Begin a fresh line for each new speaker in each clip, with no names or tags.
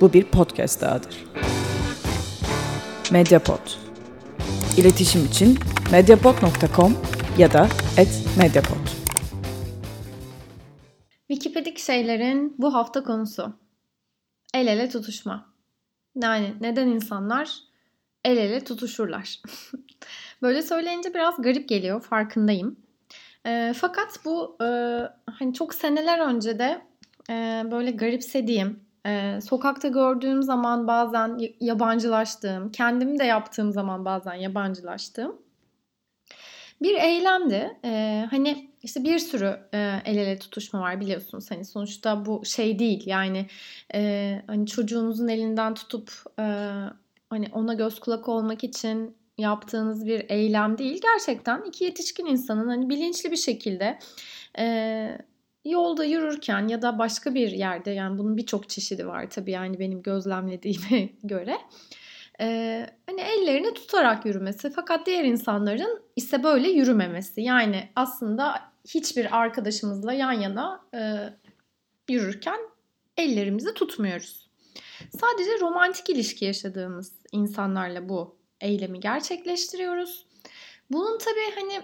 Bu bir podcast dahadır. Mediapod. İletişim için mediapod.com ya da @mediapod.
Wikipedik şeylerin bu hafta konusu. El ele tutuşma. Yani neden insanlar el ele tutuşurlar? Böyle söyleyince biraz garip geliyor farkındayım. E, fakat bu e, hani çok seneler önce de e, böyle garipsediğim, e, sokakta gördüğüm zaman bazen yabancılaştığım, kendim de yaptığım zaman bazen yabancılaştığım bir eylemdi. E, hani işte bir sürü e, el ele tutuşma var biliyorsunuz. Hani sonuçta bu şey değil yani e, hani çocuğunuzun elinden tutup e, hani ona göz kulak olmak için yaptığınız bir eylem değil. Gerçekten iki yetişkin insanın hani bilinçli bir şekilde e, yolda yürürken ya da başka bir yerde yani bunun birçok çeşidi var tabii yani benim gözlemlediğime göre. Ee, hani ellerini tutarak yürümesi fakat diğer insanların ise böyle yürümemesi. Yani aslında hiçbir arkadaşımızla yan yana e, yürürken ellerimizi tutmuyoruz. Sadece romantik ilişki yaşadığımız insanlarla bu eylemi gerçekleştiriyoruz. Bunun tabii hani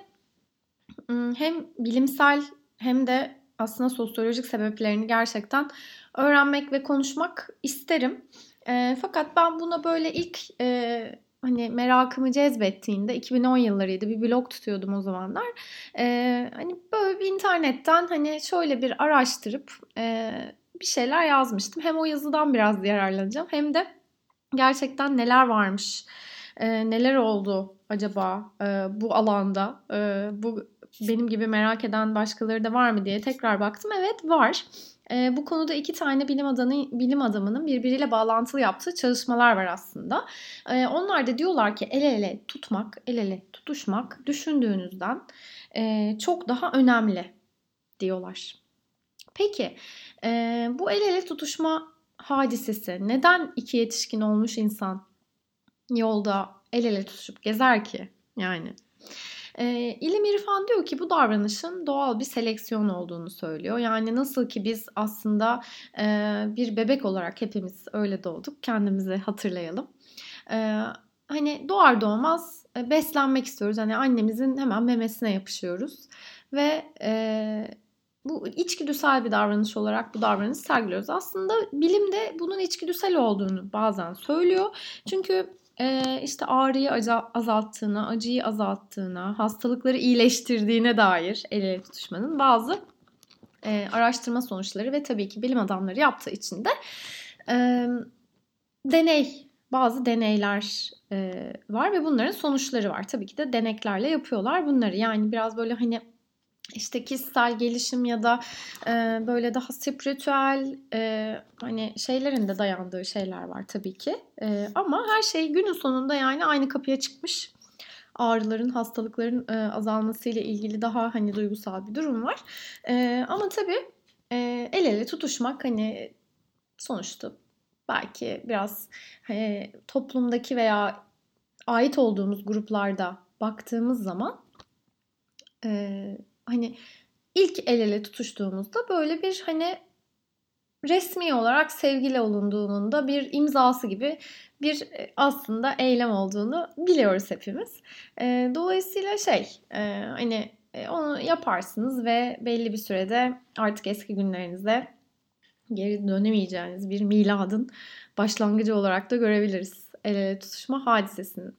hem bilimsel hem de aslında sosyolojik sebeplerini gerçekten öğrenmek ve konuşmak isterim. E, fakat ben buna böyle ilk e, hani merakımı cezbettiğinde 2010 yıllarıydı bir blog tutuyordum o zamanlar. E, hani böyle bir internetten hani şöyle bir araştırıp e, bir şeyler yazmıştım. Hem o yazıdan biraz yararlanacağım hem de gerçekten neler varmış, e, neler oldu acaba e, bu alanda, e, bu benim gibi merak eden başkaları da var mı diye tekrar baktım. Evet var. E, bu konuda iki tane bilim adamı bilim adamının birbiriyle bağlantılı yaptığı çalışmalar var aslında. E, onlar da diyorlar ki el ele tutmak, el ele tutuşmak düşündüğünüzden e, çok daha önemli diyorlar. Peki e, bu el ele tutuşma hadisesi neden iki yetişkin olmuş insan yolda el ele tutuşup gezer ki yani? E, ilim irfan diyor ki bu davranışın doğal bir seleksiyon olduğunu söylüyor. Yani nasıl ki biz aslında e, bir bebek olarak hepimiz öyle doğduk. Kendimizi hatırlayalım. E, hani doğar doğmaz e, beslenmek istiyoruz. Hani annemizin hemen memesine yapışıyoruz. Ve e, bu içgüdüsel bir davranış olarak bu davranışı sergiliyoruz. Aslında bilim de bunun içgüdüsel olduğunu bazen söylüyor. Çünkü e, işte ağrıyı azalttığına, acıyı azalttığına, hastalıkları iyileştirdiğine dair el ele tutuşmanın bazı e, araştırma sonuçları ve tabii ki bilim adamları yaptığı için de e, deney, bazı deneyler e, var ve bunların sonuçları var. Tabii ki de deneklerle yapıyorlar bunları. Yani biraz böyle hani işte kişisel gelişim ya da e, böyle daha spiritüel e, hani şeylerin de dayandığı şeyler var tabii ki. E, ama her şey günün sonunda yani aynı kapıya çıkmış. Ağrıların, hastalıkların e, azalması ile ilgili daha hani duygusal bir durum var. E, ama tabii e, el ele tutuşmak hani sonuçta belki biraz e, toplumdaki veya ait olduğumuz gruplarda baktığımız zaman e, hani ilk el ele tutuştuğumuzda böyle bir hani resmi olarak sevgili olunduğunun da bir imzası gibi bir e, aslında eylem olduğunu biliyoruz hepimiz. E, dolayısıyla şey e, hani onu yaparsınız ve belli bir sürede artık eski günlerinize geri dönemeyeceğiniz bir miladın başlangıcı olarak da görebiliriz el ele tutuşma hadisesini.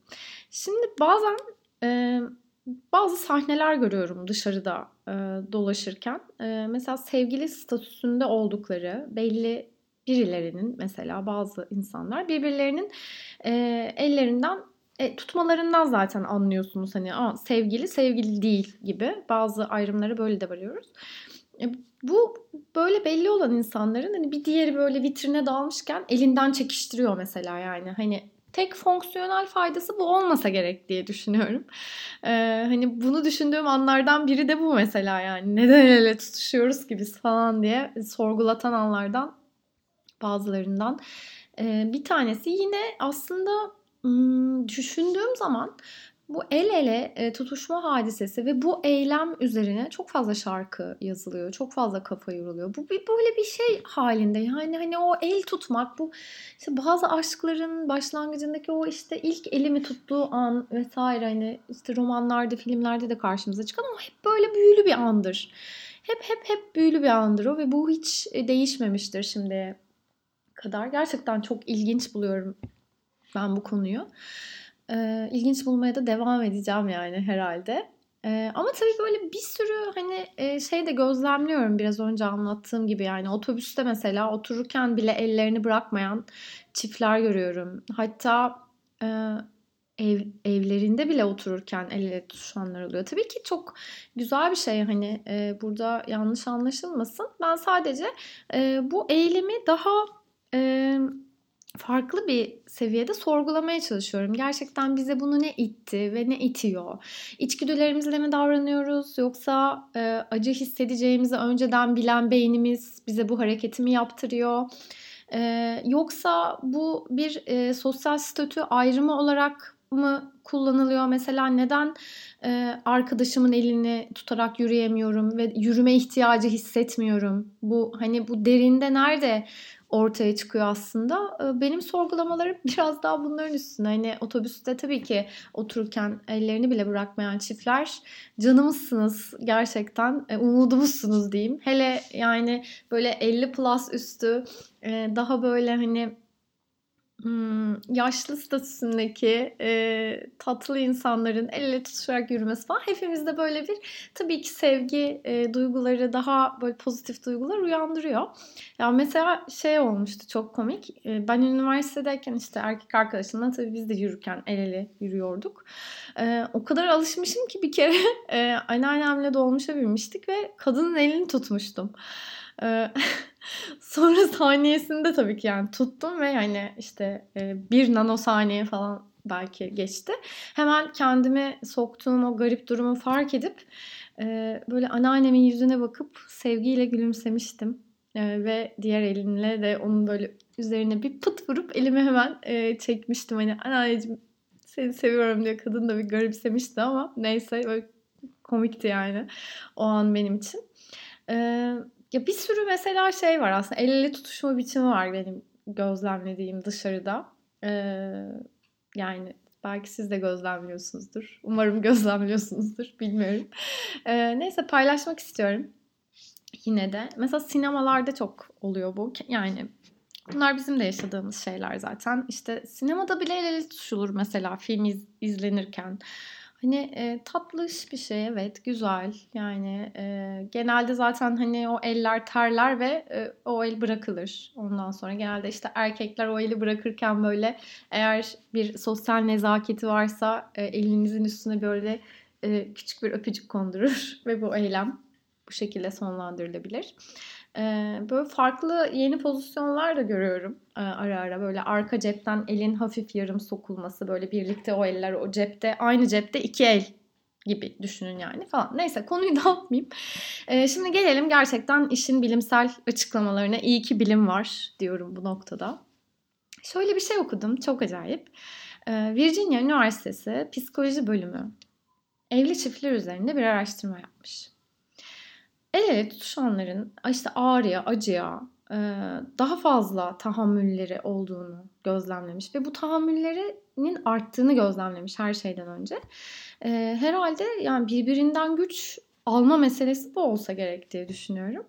Şimdi bazen bazı sahneler görüyorum dışarıda e, dolaşırken. E, mesela sevgili statüsünde oldukları belli birilerinin mesela bazı insanlar birbirlerinin e, ellerinden e, tutmalarından zaten anlıyorsunuz hani Aa, sevgili sevgili değil gibi bazı ayrımları böyle de varıyoruz. E, bu böyle belli olan insanların hani bir diğeri böyle vitrine dalmışken elinden çekiştiriyor mesela yani hani tek fonksiyonel faydası bu olmasa gerek diye düşünüyorum. Ee, hani bunu düşündüğüm anlardan biri de bu mesela yani. Neden el ele tutuşuyoruz ki biz falan diye sorgulatan anlardan bazılarından. Ee, bir tanesi yine aslında hmm, düşündüğüm zaman bu el ele e, tutuşma hadisesi ve bu eylem üzerine çok fazla şarkı yazılıyor. Çok fazla kafa yoruluyor. Bu bir böyle bir şey halinde. Yani hani o el tutmak bu işte bazı aşkların başlangıcındaki o işte ilk elimi tuttuğu an vesaire hani işte romanlarda, filmlerde de karşımıza çıkan ama hep böyle büyülü bir andır. Hep hep hep büyülü bir andır o ve bu hiç değişmemiştir şimdiye kadar. Gerçekten çok ilginç buluyorum ben bu konuyu. Ee, ilginç bulmaya da devam edeceğim yani herhalde. Ee, ama tabii böyle bir sürü hani e, şey de gözlemliyorum biraz önce anlattığım gibi yani otobüste mesela otururken bile ellerini bırakmayan çiftler görüyorum. Hatta e, ev, evlerinde bile otururken el ele tutuşanlar oluyor. Tabii ki çok güzel bir şey hani e, burada yanlış anlaşılmasın. Ben sadece e, bu eylemi daha e, farklı bir seviyede sorgulamaya çalışıyorum. Gerçekten bize bunu ne itti ve ne itiyor? İçgüdülerimizle mi davranıyoruz yoksa e, acı hissedeceğimizi önceden bilen beynimiz bize bu hareketi mi yaptırıyor? E, yoksa bu bir e, sosyal statü ayrımı olarak mı kullanılıyor? Mesela neden e, arkadaşımın elini tutarak yürüyemiyorum ve yürüme ihtiyacı hissetmiyorum? Bu hani bu derinde nerede ortaya çıkıyor aslında. Benim sorgulamalarım biraz daha bunların üstüne. Hani otobüste tabii ki otururken ellerini bile bırakmayan çiftler canımızsınız gerçekten. Umudumuzsunuz diyeyim. Hele yani böyle 50 plus üstü daha böyle hani Hmm, yaşlı statüsündeki e, tatlı insanların el ele tutuşarak yürümesi falan hepimizde böyle bir tabii ki sevgi e, duyguları daha böyle pozitif duygular uyandırıyor. Ya mesela şey olmuştu çok komik. E, ben üniversitedeyken işte erkek arkadaşımla tabii biz de yürürken el ele yürüyorduk. E, o kadar alışmışım ki bir kere e, anneannemle dolmuşa binmiştik ve kadının elini tutmuştum. E, Sonra saniyesinde tabii ki yani tuttum ve yani işte e, bir nanosaniye falan belki geçti. Hemen kendimi soktuğum o garip durumu fark edip e, böyle anneannemin yüzüne bakıp sevgiyle gülümsemiştim. E, ve diğer elimle de onun böyle üzerine bir pıt vurup elimi hemen çekmiştim. Hani anneanneciğim seni seviyorum diye kadın da bir garipsemişti ama neyse böyle komikti yani o an benim için. Ee, ya bir sürü mesela şey var aslında. El ele tutuşma biçimi var benim gözlemlediğim dışarıda. Ee, yani belki siz de gözlemliyorsunuzdur. Umarım gözlemliyorsunuzdur. Bilmiyorum. Ee, neyse paylaşmak istiyorum. Yine de. Mesela sinemalarda çok oluyor bu. Yani Bunlar bizim de yaşadığımız şeyler zaten. İşte sinemada bile el ele tutuşulur mesela film iz, izlenirken. Hani e, tatlış bir şey evet güzel yani e, genelde zaten hani o eller terler ve e, o el bırakılır ondan sonra genelde işte erkekler o eli bırakırken böyle eğer bir sosyal nezaketi varsa e, elinizin üstüne böyle e, küçük bir öpücük kondurur ve bu eylem bu şekilde sonlandırılabilir. Böyle farklı yeni pozisyonlar da görüyorum ara ara. Böyle arka cepten elin hafif yarım sokulması. Böyle birlikte o eller o cepte. Aynı cepte iki el gibi düşünün yani falan. Neyse konuyu dağıtmayayım. Şimdi gelelim gerçekten işin bilimsel açıklamalarına. İyi ki bilim var diyorum bu noktada. Şöyle bir şey okudum. Çok acayip. Virginia Üniversitesi Psikoloji Bölümü evli çiftler üzerinde bir araştırma yapmış ele tutuşanların işte ağrıya, acıya e, daha fazla tahammülleri olduğunu gözlemlemiş ve bu tahammüllerinin arttığını gözlemlemiş her şeyden önce. E, herhalde yani birbirinden güç alma meselesi bu olsa gerek diye düşünüyorum.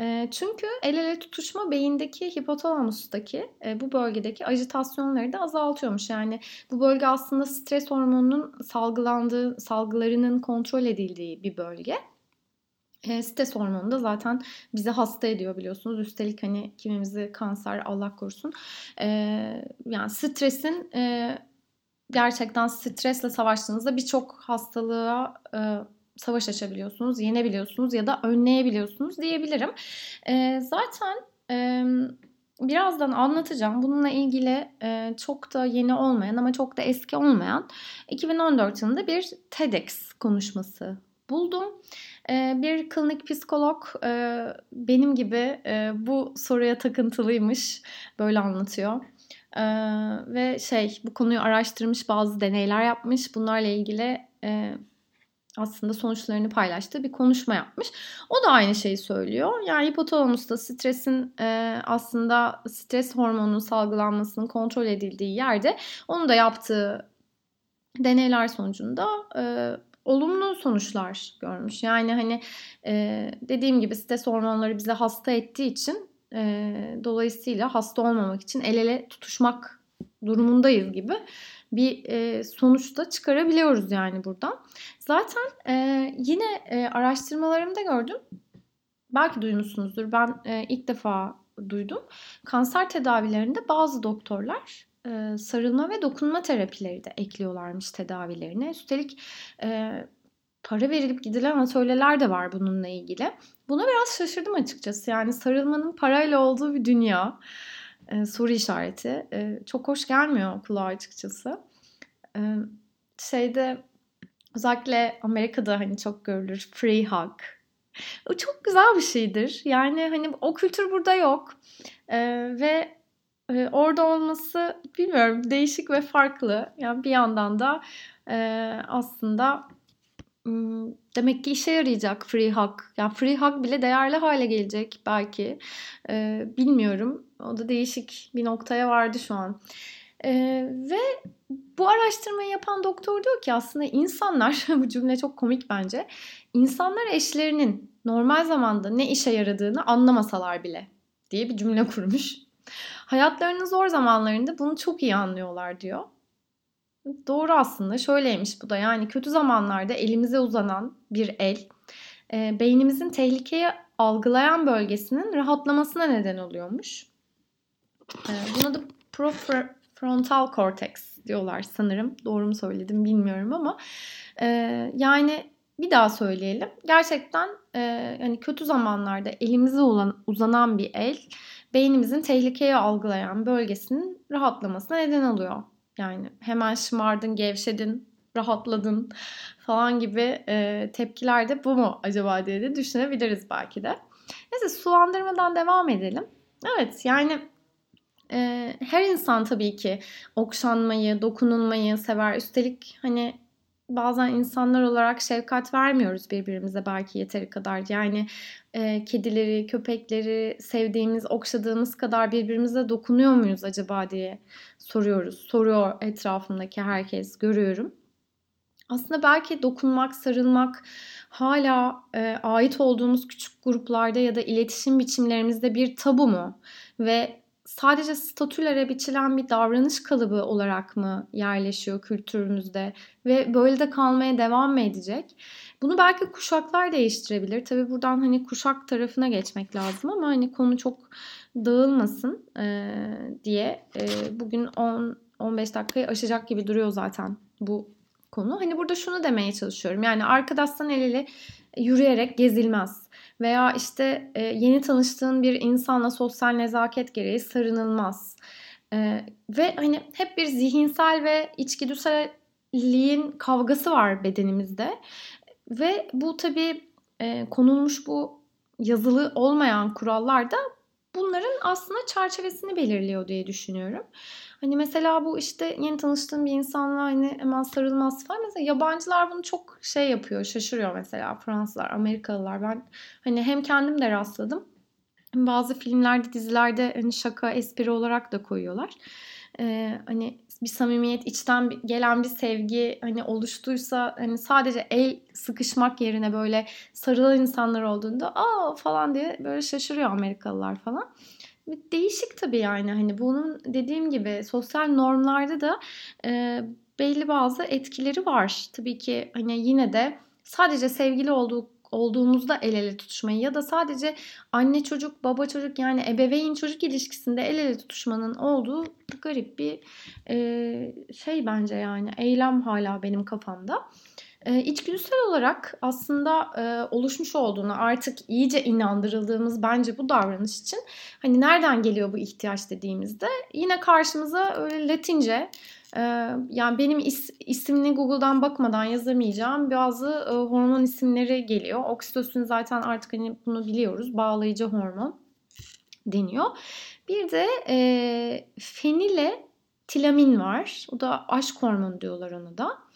E, çünkü el ele tutuşma beyindeki hipotalamustaki bu bölgedeki ajitasyonları da azaltıyormuş. Yani bu bölge aslında stres hormonunun salgılandığı, salgılarının kontrol edildiği bir bölge. E, stres hormonu da zaten bizi hasta ediyor biliyorsunuz. Üstelik hani kimimizi kanser Allah korusun. E, yani stresin e, gerçekten stresle savaştığınızda birçok hastalığa e, savaş açabiliyorsunuz, yenebiliyorsunuz ya da önleyebiliyorsunuz diyebilirim. E, zaten e, birazdan anlatacağım. Bununla ilgili e, çok da yeni olmayan ama çok da eski olmayan 2014 yılında bir TEDx konuşması buldum. Ee, bir klinik psikolog e, benim gibi e, bu soruya takıntılıymış. Böyle anlatıyor. Ee, ve şey bu konuyu araştırmış bazı deneyler yapmış. Bunlarla ilgili e, aslında sonuçlarını paylaştığı bir konuşma yapmış. O da aynı şeyi söylüyor. Yani hipotalamusta stresin aslında stres hormonunun salgılanmasının kontrol edildiği yerde onun da yaptığı deneyler sonucunda e, olumlu sonuçlar görmüş. Yani hani e, dediğim gibi stres hormonları bize hasta ettiği için e, dolayısıyla hasta olmamak için el ele tutuşmak durumundayız gibi bir e, sonuçta çıkarabiliyoruz yani buradan. Zaten e, yine e, araştırmalarımda gördüm. Belki duymuşsunuzdur. Ben e, ilk defa duydum. Kanser tedavilerinde bazı doktorlar e, sarılma ve dokunma terapileri de ekliyorlarmış tedavilerine. Üstelik e, para verilip gidilen atölyeler de var bununla ilgili. Buna biraz şaşırdım açıkçası. Yani sarılmanın parayla olduğu bir dünya. E, soru işareti. E, çok hoş gelmiyor kulağa açıkçası. E, şeyde özellikle Amerika'da hani çok görülür free hug. O çok güzel bir şeydir. Yani hani o kültür burada yok. E, ve e, orada olması bilmiyorum değişik ve farklı. Yani bir yandan da e, aslında demek ki işe yarayacak free hug. Yani free hug bile değerli hale gelecek belki. E, bilmiyorum. O da değişik bir noktaya vardı şu an. E, ve bu araştırmayı yapan doktor diyor ki aslında insanlar, bu cümle çok komik bence. İnsanlar eşlerinin normal zamanda ne işe yaradığını anlamasalar bile diye bir cümle kurmuş. Hayatlarının zor zamanlarında bunu çok iyi anlıyorlar diyor. Doğru aslında şöyleymiş bu da yani kötü zamanlarda elimize uzanan bir el e, beynimizin tehlikeyi algılayan bölgesinin rahatlamasına neden oluyormuş. E, buna da prefrontal cortex diyorlar sanırım. Doğru mu söyledim bilmiyorum ama e, yani bir daha söyleyelim. Gerçekten e, yani kötü zamanlarda elimize olan, uzanan bir el beynimizin tehlikeyi algılayan bölgesinin rahatlamasına neden oluyor. Yani hemen şımardın, gevşedin, rahatladın falan gibi e, tepkiler de bu mu acaba diye de düşünebiliriz belki de. Neyse sulandırmadan devam edelim. Evet yani e, her insan tabii ki okşanmayı, dokunulmayı sever. Üstelik hani bazen insanlar olarak şefkat vermiyoruz birbirimize belki yeteri kadar. Yani e, kedileri, köpekleri sevdiğimiz, okşadığımız kadar birbirimize dokunuyor muyuz acaba diye soruyoruz. Soruyor etrafımdaki herkes, görüyorum. Aslında belki dokunmak, sarılmak hala e, ait olduğumuz küçük gruplarda ya da iletişim biçimlerimizde bir tabu mu? Ve sadece statülere biçilen bir davranış kalıbı olarak mı yerleşiyor kültürümüzde ve böyle de kalmaya devam mı edecek? Bunu belki kuşaklar değiştirebilir. Tabi buradan hani kuşak tarafına geçmek lazım ama hani konu çok dağılmasın e, diye e, bugün 10 15 dakikayı aşacak gibi duruyor zaten bu konu. Hani burada şunu demeye çalışıyorum. Yani arkadaştan el ele yürüyerek gezilmez. Veya işte e, yeni tanıştığın bir insanla sosyal nezaket gereği sarınılmaz. E, ve hani hep bir zihinsel ve içgüdüselliğin kavgası var bedenimizde. Ve bu tabii e, konulmuş bu yazılı olmayan kurallar da bunların aslında çerçevesini belirliyor diye düşünüyorum. Hani mesela bu işte yeni tanıştığım bir insanla hani hemen sarılmaz falan. Mesela yabancılar bunu çok şey yapıyor, şaşırıyor mesela Fransızlar, Amerikalılar. Ben hani hem kendim de rastladım. Bazı filmlerde, dizilerde hani şaka, espri olarak da koyuyorlar. Ee, hani bir samimiyet, içten gelen bir sevgi hani oluştuysa hani sadece el sıkışmak yerine böyle sarılan insanlar olduğunda aa falan diye böyle şaşırıyor Amerikalılar falan. Değişik tabii yani hani bunun dediğim gibi sosyal normlarda da e, belli bazı etkileri var. Tabii ki hani yine de sadece sevgili olduğu olduğumuzda el ele tutuşmayı ya da sadece anne çocuk baba çocuk yani ebeveyn çocuk ilişkisinde el ele tutuşmanın olduğu garip bir e, şey bence yani eylem hala benim kafamda. E, içgüdüsel olarak aslında e, oluşmuş olduğunu artık iyice inandırıldığımız bence bu davranış için hani nereden geliyor bu ihtiyaç dediğimizde yine karşımıza öyle Latince e, yani benim is, ismini Google'dan bakmadan yazamayacağım bazı e, hormon isimleri geliyor. Oksitosin zaten artık hani bunu biliyoruz bağlayıcı hormon deniyor. Bir de e, fenile tilamin var. O da aşk hormonu diyorlar ona da.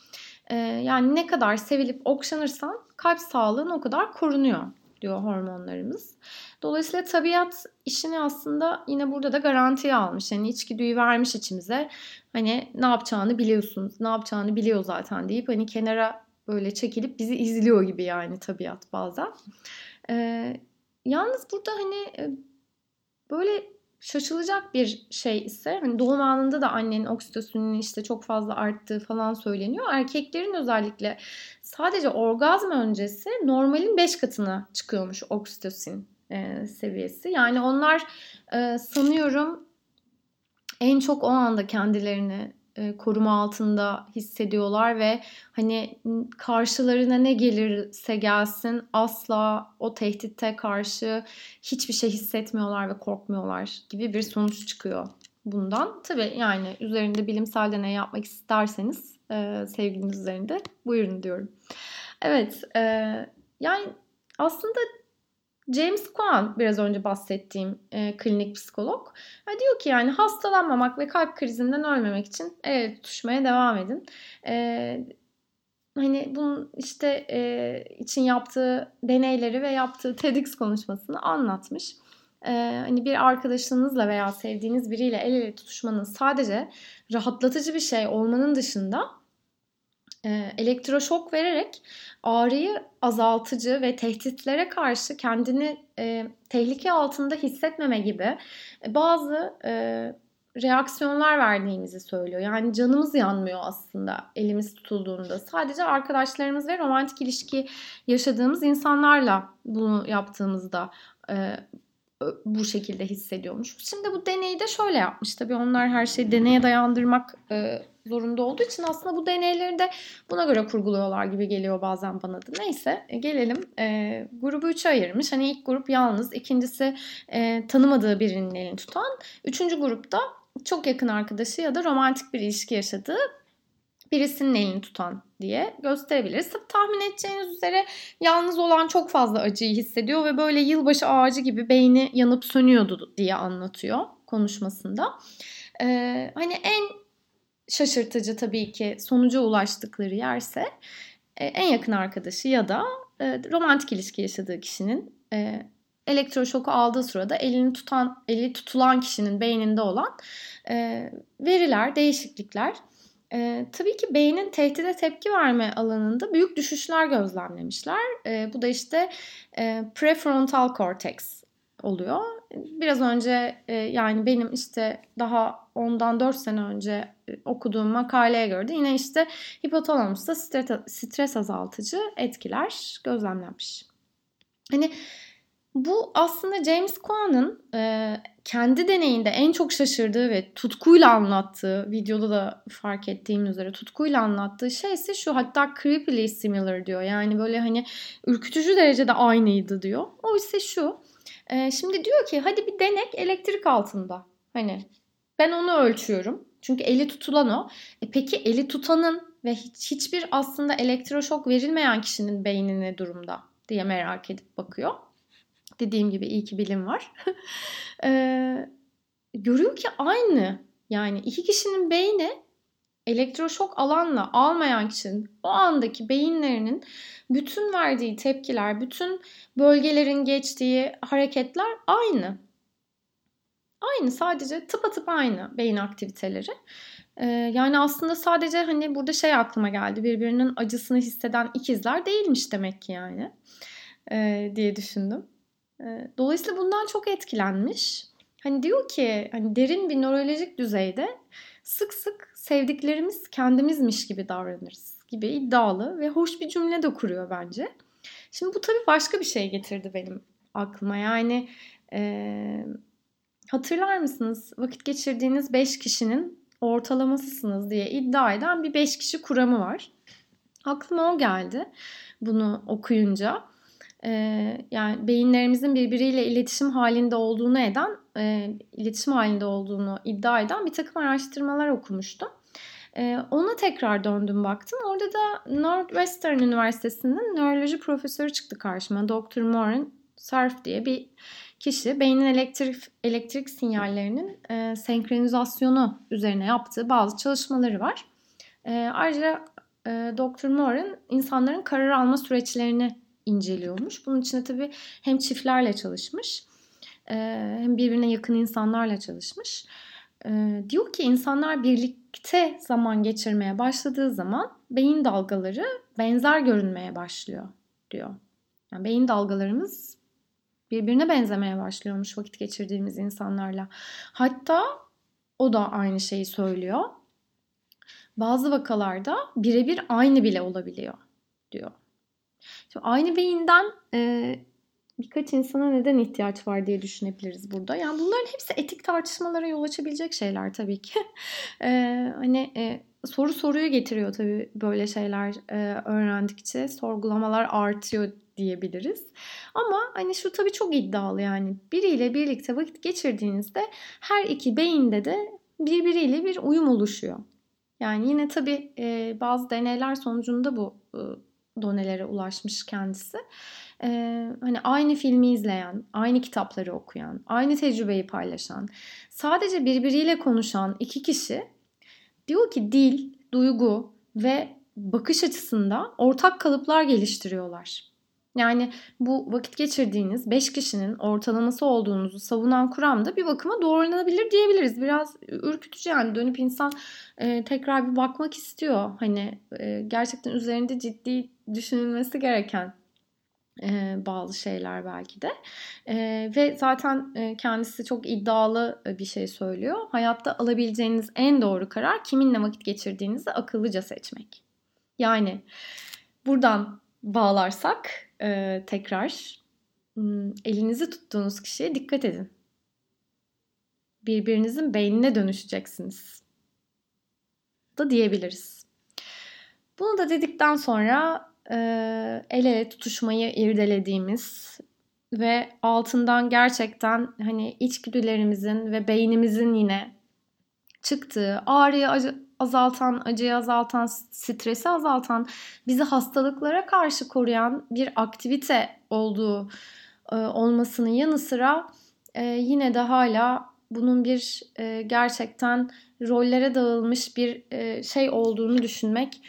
E, yani ne kadar sevilip okşanırsan kalp sağlığın o kadar korunuyor diyor hormonlarımız. Dolayısıyla tabiat işini aslında yine burada da garantiye almış. Yani içgüdüyü vermiş içimize. Hani ne yapacağını biliyorsunuz, ne yapacağını biliyor zaten deyip hani kenara böyle çekilip bizi izliyor gibi yani tabiat bazen. Ee, yalnız burada hani e, böyle şaşılacak bir şey ise hani doğum anında da annenin oksitosininin işte çok fazla arttığı falan söyleniyor. Erkeklerin özellikle sadece orgazm öncesi normalin 5 katına çıkıyormuş oksitosin e, seviyesi. Yani onlar e, sanıyorum en çok o anda kendilerini koruma altında hissediyorlar ve hani karşılarına ne gelirse gelsin asla o tehditte karşı hiçbir şey hissetmiyorlar ve korkmuyorlar gibi bir sonuç çıkıyor bundan. Tabii yani üzerinde bilimsel deney yapmak isterseniz e, sevgiliniz üzerinde buyurun diyorum. Evet e, yani aslında James Cohen biraz önce bahsettiğim e, klinik psikolog ha, diyor ki yani hastalanmamak ve kalp krizinden ölmemek için el tutuşmaya devam edin. E, hani bunun işte e, için yaptığı deneyleri ve yaptığı TEDx konuşmasını anlatmış. E, hani bir arkadaşınızla veya sevdiğiniz biriyle el ele tutuşmanın sadece rahatlatıcı bir şey olmanın dışında e, elektroşok vererek ağrıyı azaltıcı ve tehditlere karşı kendini e, tehlike altında hissetmeme gibi e, bazı e, reaksiyonlar verdiğimizi söylüyor. Yani canımız yanmıyor aslında elimiz tutulduğunda. Sadece arkadaşlarımız ve romantik ilişki yaşadığımız insanlarla bunu yaptığımızda e, bu şekilde hissediyormuş. Şimdi bu deneyi de şöyle yapmış. Tabii onlar her şeyi deneye dayandırmak e, zorunda olduğu için aslında bu deneyleri de buna göre kurguluyorlar gibi geliyor bazen bana da. Neyse e, gelelim. E, grubu üçe ayırmış. Hani ilk grup yalnız, ikincisi e, tanımadığı birinin elini tutan. Üçüncü grupta çok yakın arkadaşı ya da romantik bir ilişki yaşadığı birisinin elini tutan diye gösterebiliriz. Tabii tahmin edeceğiniz üzere yalnız olan çok fazla acıyı hissediyor ve böyle yılbaşı ağacı gibi beyni yanıp sönüyordu diye anlatıyor konuşmasında. Ee, hani en şaşırtıcı tabii ki sonuca ulaştıkları yerse e, en yakın arkadaşı ya da e, romantik ilişki yaşadığı kişinin e, elektroşoku aldığı sırada elini tutan, eli tutulan kişinin beyninde olan e, veriler, değişiklikler e, tabii ki beynin tehdide tepki verme alanında büyük düşüşler gözlemlemişler. E, bu da işte e, prefrontal cortex oluyor. Biraz önce e, yani benim işte daha ondan 4 sene önce okuduğum makaleye göre de yine işte hipotalamusta stres azaltıcı etkiler gözlemlenmiş. Hani bu aslında James Cohen'ın e, kendi deneyinde en çok şaşırdığı ve tutkuyla anlattığı, videoda da fark ettiğim üzere tutkuyla anlattığı şey ise şu hatta creepily similar diyor. Yani böyle hani ürkütücü derecede aynıydı diyor. O ise şu. E, şimdi diyor ki hadi bir denek elektrik altında. Hani ben onu ölçüyorum. Çünkü eli tutulan o. E peki eli tutanın ve hiç, hiçbir aslında elektroşok verilmeyen kişinin beyni ne durumda diye merak edip bakıyor. Dediğim gibi iyi ki bilim var. ee, görüyor ki aynı. Yani iki kişinin beyni elektroşok alanla almayan kişinin o andaki beyinlerinin bütün verdiği tepkiler, bütün bölgelerin geçtiği hareketler aynı. Aynı sadece tıpatıp aynı beyin aktiviteleri. Ee, yani aslında sadece hani burada şey aklıma geldi birbirinin acısını hisseden ikizler değilmiş demek ki yani ee, diye düşündüm. Ee, dolayısıyla bundan çok etkilenmiş. Hani diyor ki hani derin bir nörolojik düzeyde sık sık sevdiklerimiz kendimizmiş gibi davranırız gibi iddialı ve hoş bir cümle de kuruyor bence. Şimdi bu tabii başka bir şey getirdi benim aklıma. Yani e, hatırlar mısınız vakit geçirdiğiniz 5 kişinin ortalamasısınız diye iddia eden bir 5 kişi kuramı var. Aklıma o geldi bunu okuyunca e, yani beyinlerimizin birbiriyle iletişim halinde olduğunu eden, e, iletişim halinde olduğunu iddia eden bir takım araştırmalar okumuştum. E, ona tekrar döndüm baktım. Orada da Northwestern Üniversitesi'nin nöroloji profesörü çıktı karşıma. Dr. Maureen Surf diye bir kişi beynin elektrik elektrik sinyallerinin e, senkronizasyonu üzerine yaptığı bazı çalışmaları var. E, ayrıca e, Dr. Moore'ın insanların karar alma süreçlerini inceliyormuş. Bunun içinde tabii hem çiftlerle çalışmış hem birbirine yakın insanlarla çalışmış. Diyor ki insanlar birlikte zaman geçirmeye başladığı zaman beyin dalgaları benzer görünmeye başlıyor diyor. Yani beyin dalgalarımız birbirine benzemeye başlıyormuş vakit geçirdiğimiz insanlarla. Hatta o da aynı şeyi söylüyor. Bazı vakalarda birebir aynı bile olabiliyor diyor. Şimdi aynı beyinden e, birkaç insana neden ihtiyaç var diye düşünebiliriz burada. Yani bunların hepsi etik tartışmalara yol açabilecek şeyler tabii ki. e, hani e, soru soruyu getiriyor tabii böyle şeyler e, öğrendikçe. Sorgulamalar artıyor diyebiliriz. Ama hani şu tabii çok iddialı yani. Biriyle birlikte vakit geçirdiğinizde her iki beyinde de birbiriyle bir uyum oluşuyor. Yani yine tabii e, bazı deneyler sonucunda bu e, donelere ulaşmış kendisi. E, hani aynı filmi izleyen, aynı kitapları okuyan, aynı tecrübeyi paylaşan, sadece birbiriyle konuşan iki kişi diyor ki dil, duygu ve bakış açısında ortak kalıplar geliştiriyorlar. Yani bu vakit geçirdiğiniz 5 kişinin ortalaması olduğunuzu savunan kuram da bir bakıma doğrulanabilir diyebiliriz. Biraz ürkütücü yani dönüp insan e, tekrar bir bakmak istiyor. Hani e, gerçekten üzerinde ciddi düşünülmesi gereken e, bazı şeyler belki de. E, ve zaten e, kendisi çok iddialı bir şey söylüyor. Hayatta alabileceğiniz en doğru karar kiminle vakit geçirdiğinizi akıllıca seçmek. Yani buradan bağlarsak e, tekrar elinizi tuttuğunuz kişiye dikkat edin. Birbirinizin beynine dönüşeceksiniz. Da diyebiliriz. Bunu da dedikten sonra e, el ele tutuşmayı irdelediğimiz ve altından gerçekten hani içgüdülerimizin ve beynimizin yine çıktığı ağrıyı azaltan, acıyı azaltan, stresi azaltan, bizi hastalıklara karşı koruyan bir aktivite olduğu e, olmasının yanı sıra e, yine de hala bunun bir e, gerçekten rollere dağılmış bir e, şey olduğunu düşünmek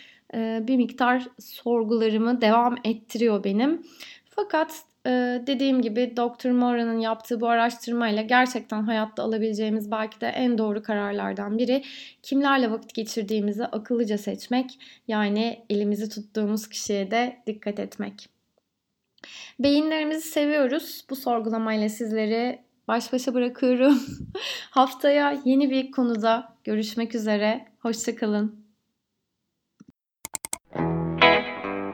bir miktar sorgularımı devam ettiriyor benim. Fakat ee, dediğim gibi Dr. Mora'nın yaptığı bu araştırmayla gerçekten hayatta alabileceğimiz belki de en doğru kararlardan biri kimlerle vakit geçirdiğimizi akıllıca seçmek yani elimizi tuttuğumuz kişiye de dikkat etmek. Beyinlerimizi seviyoruz. Bu sorgulamayla sizleri baş başa bırakıyorum. Haftaya yeni bir konuda görüşmek üzere. Hoşçakalın.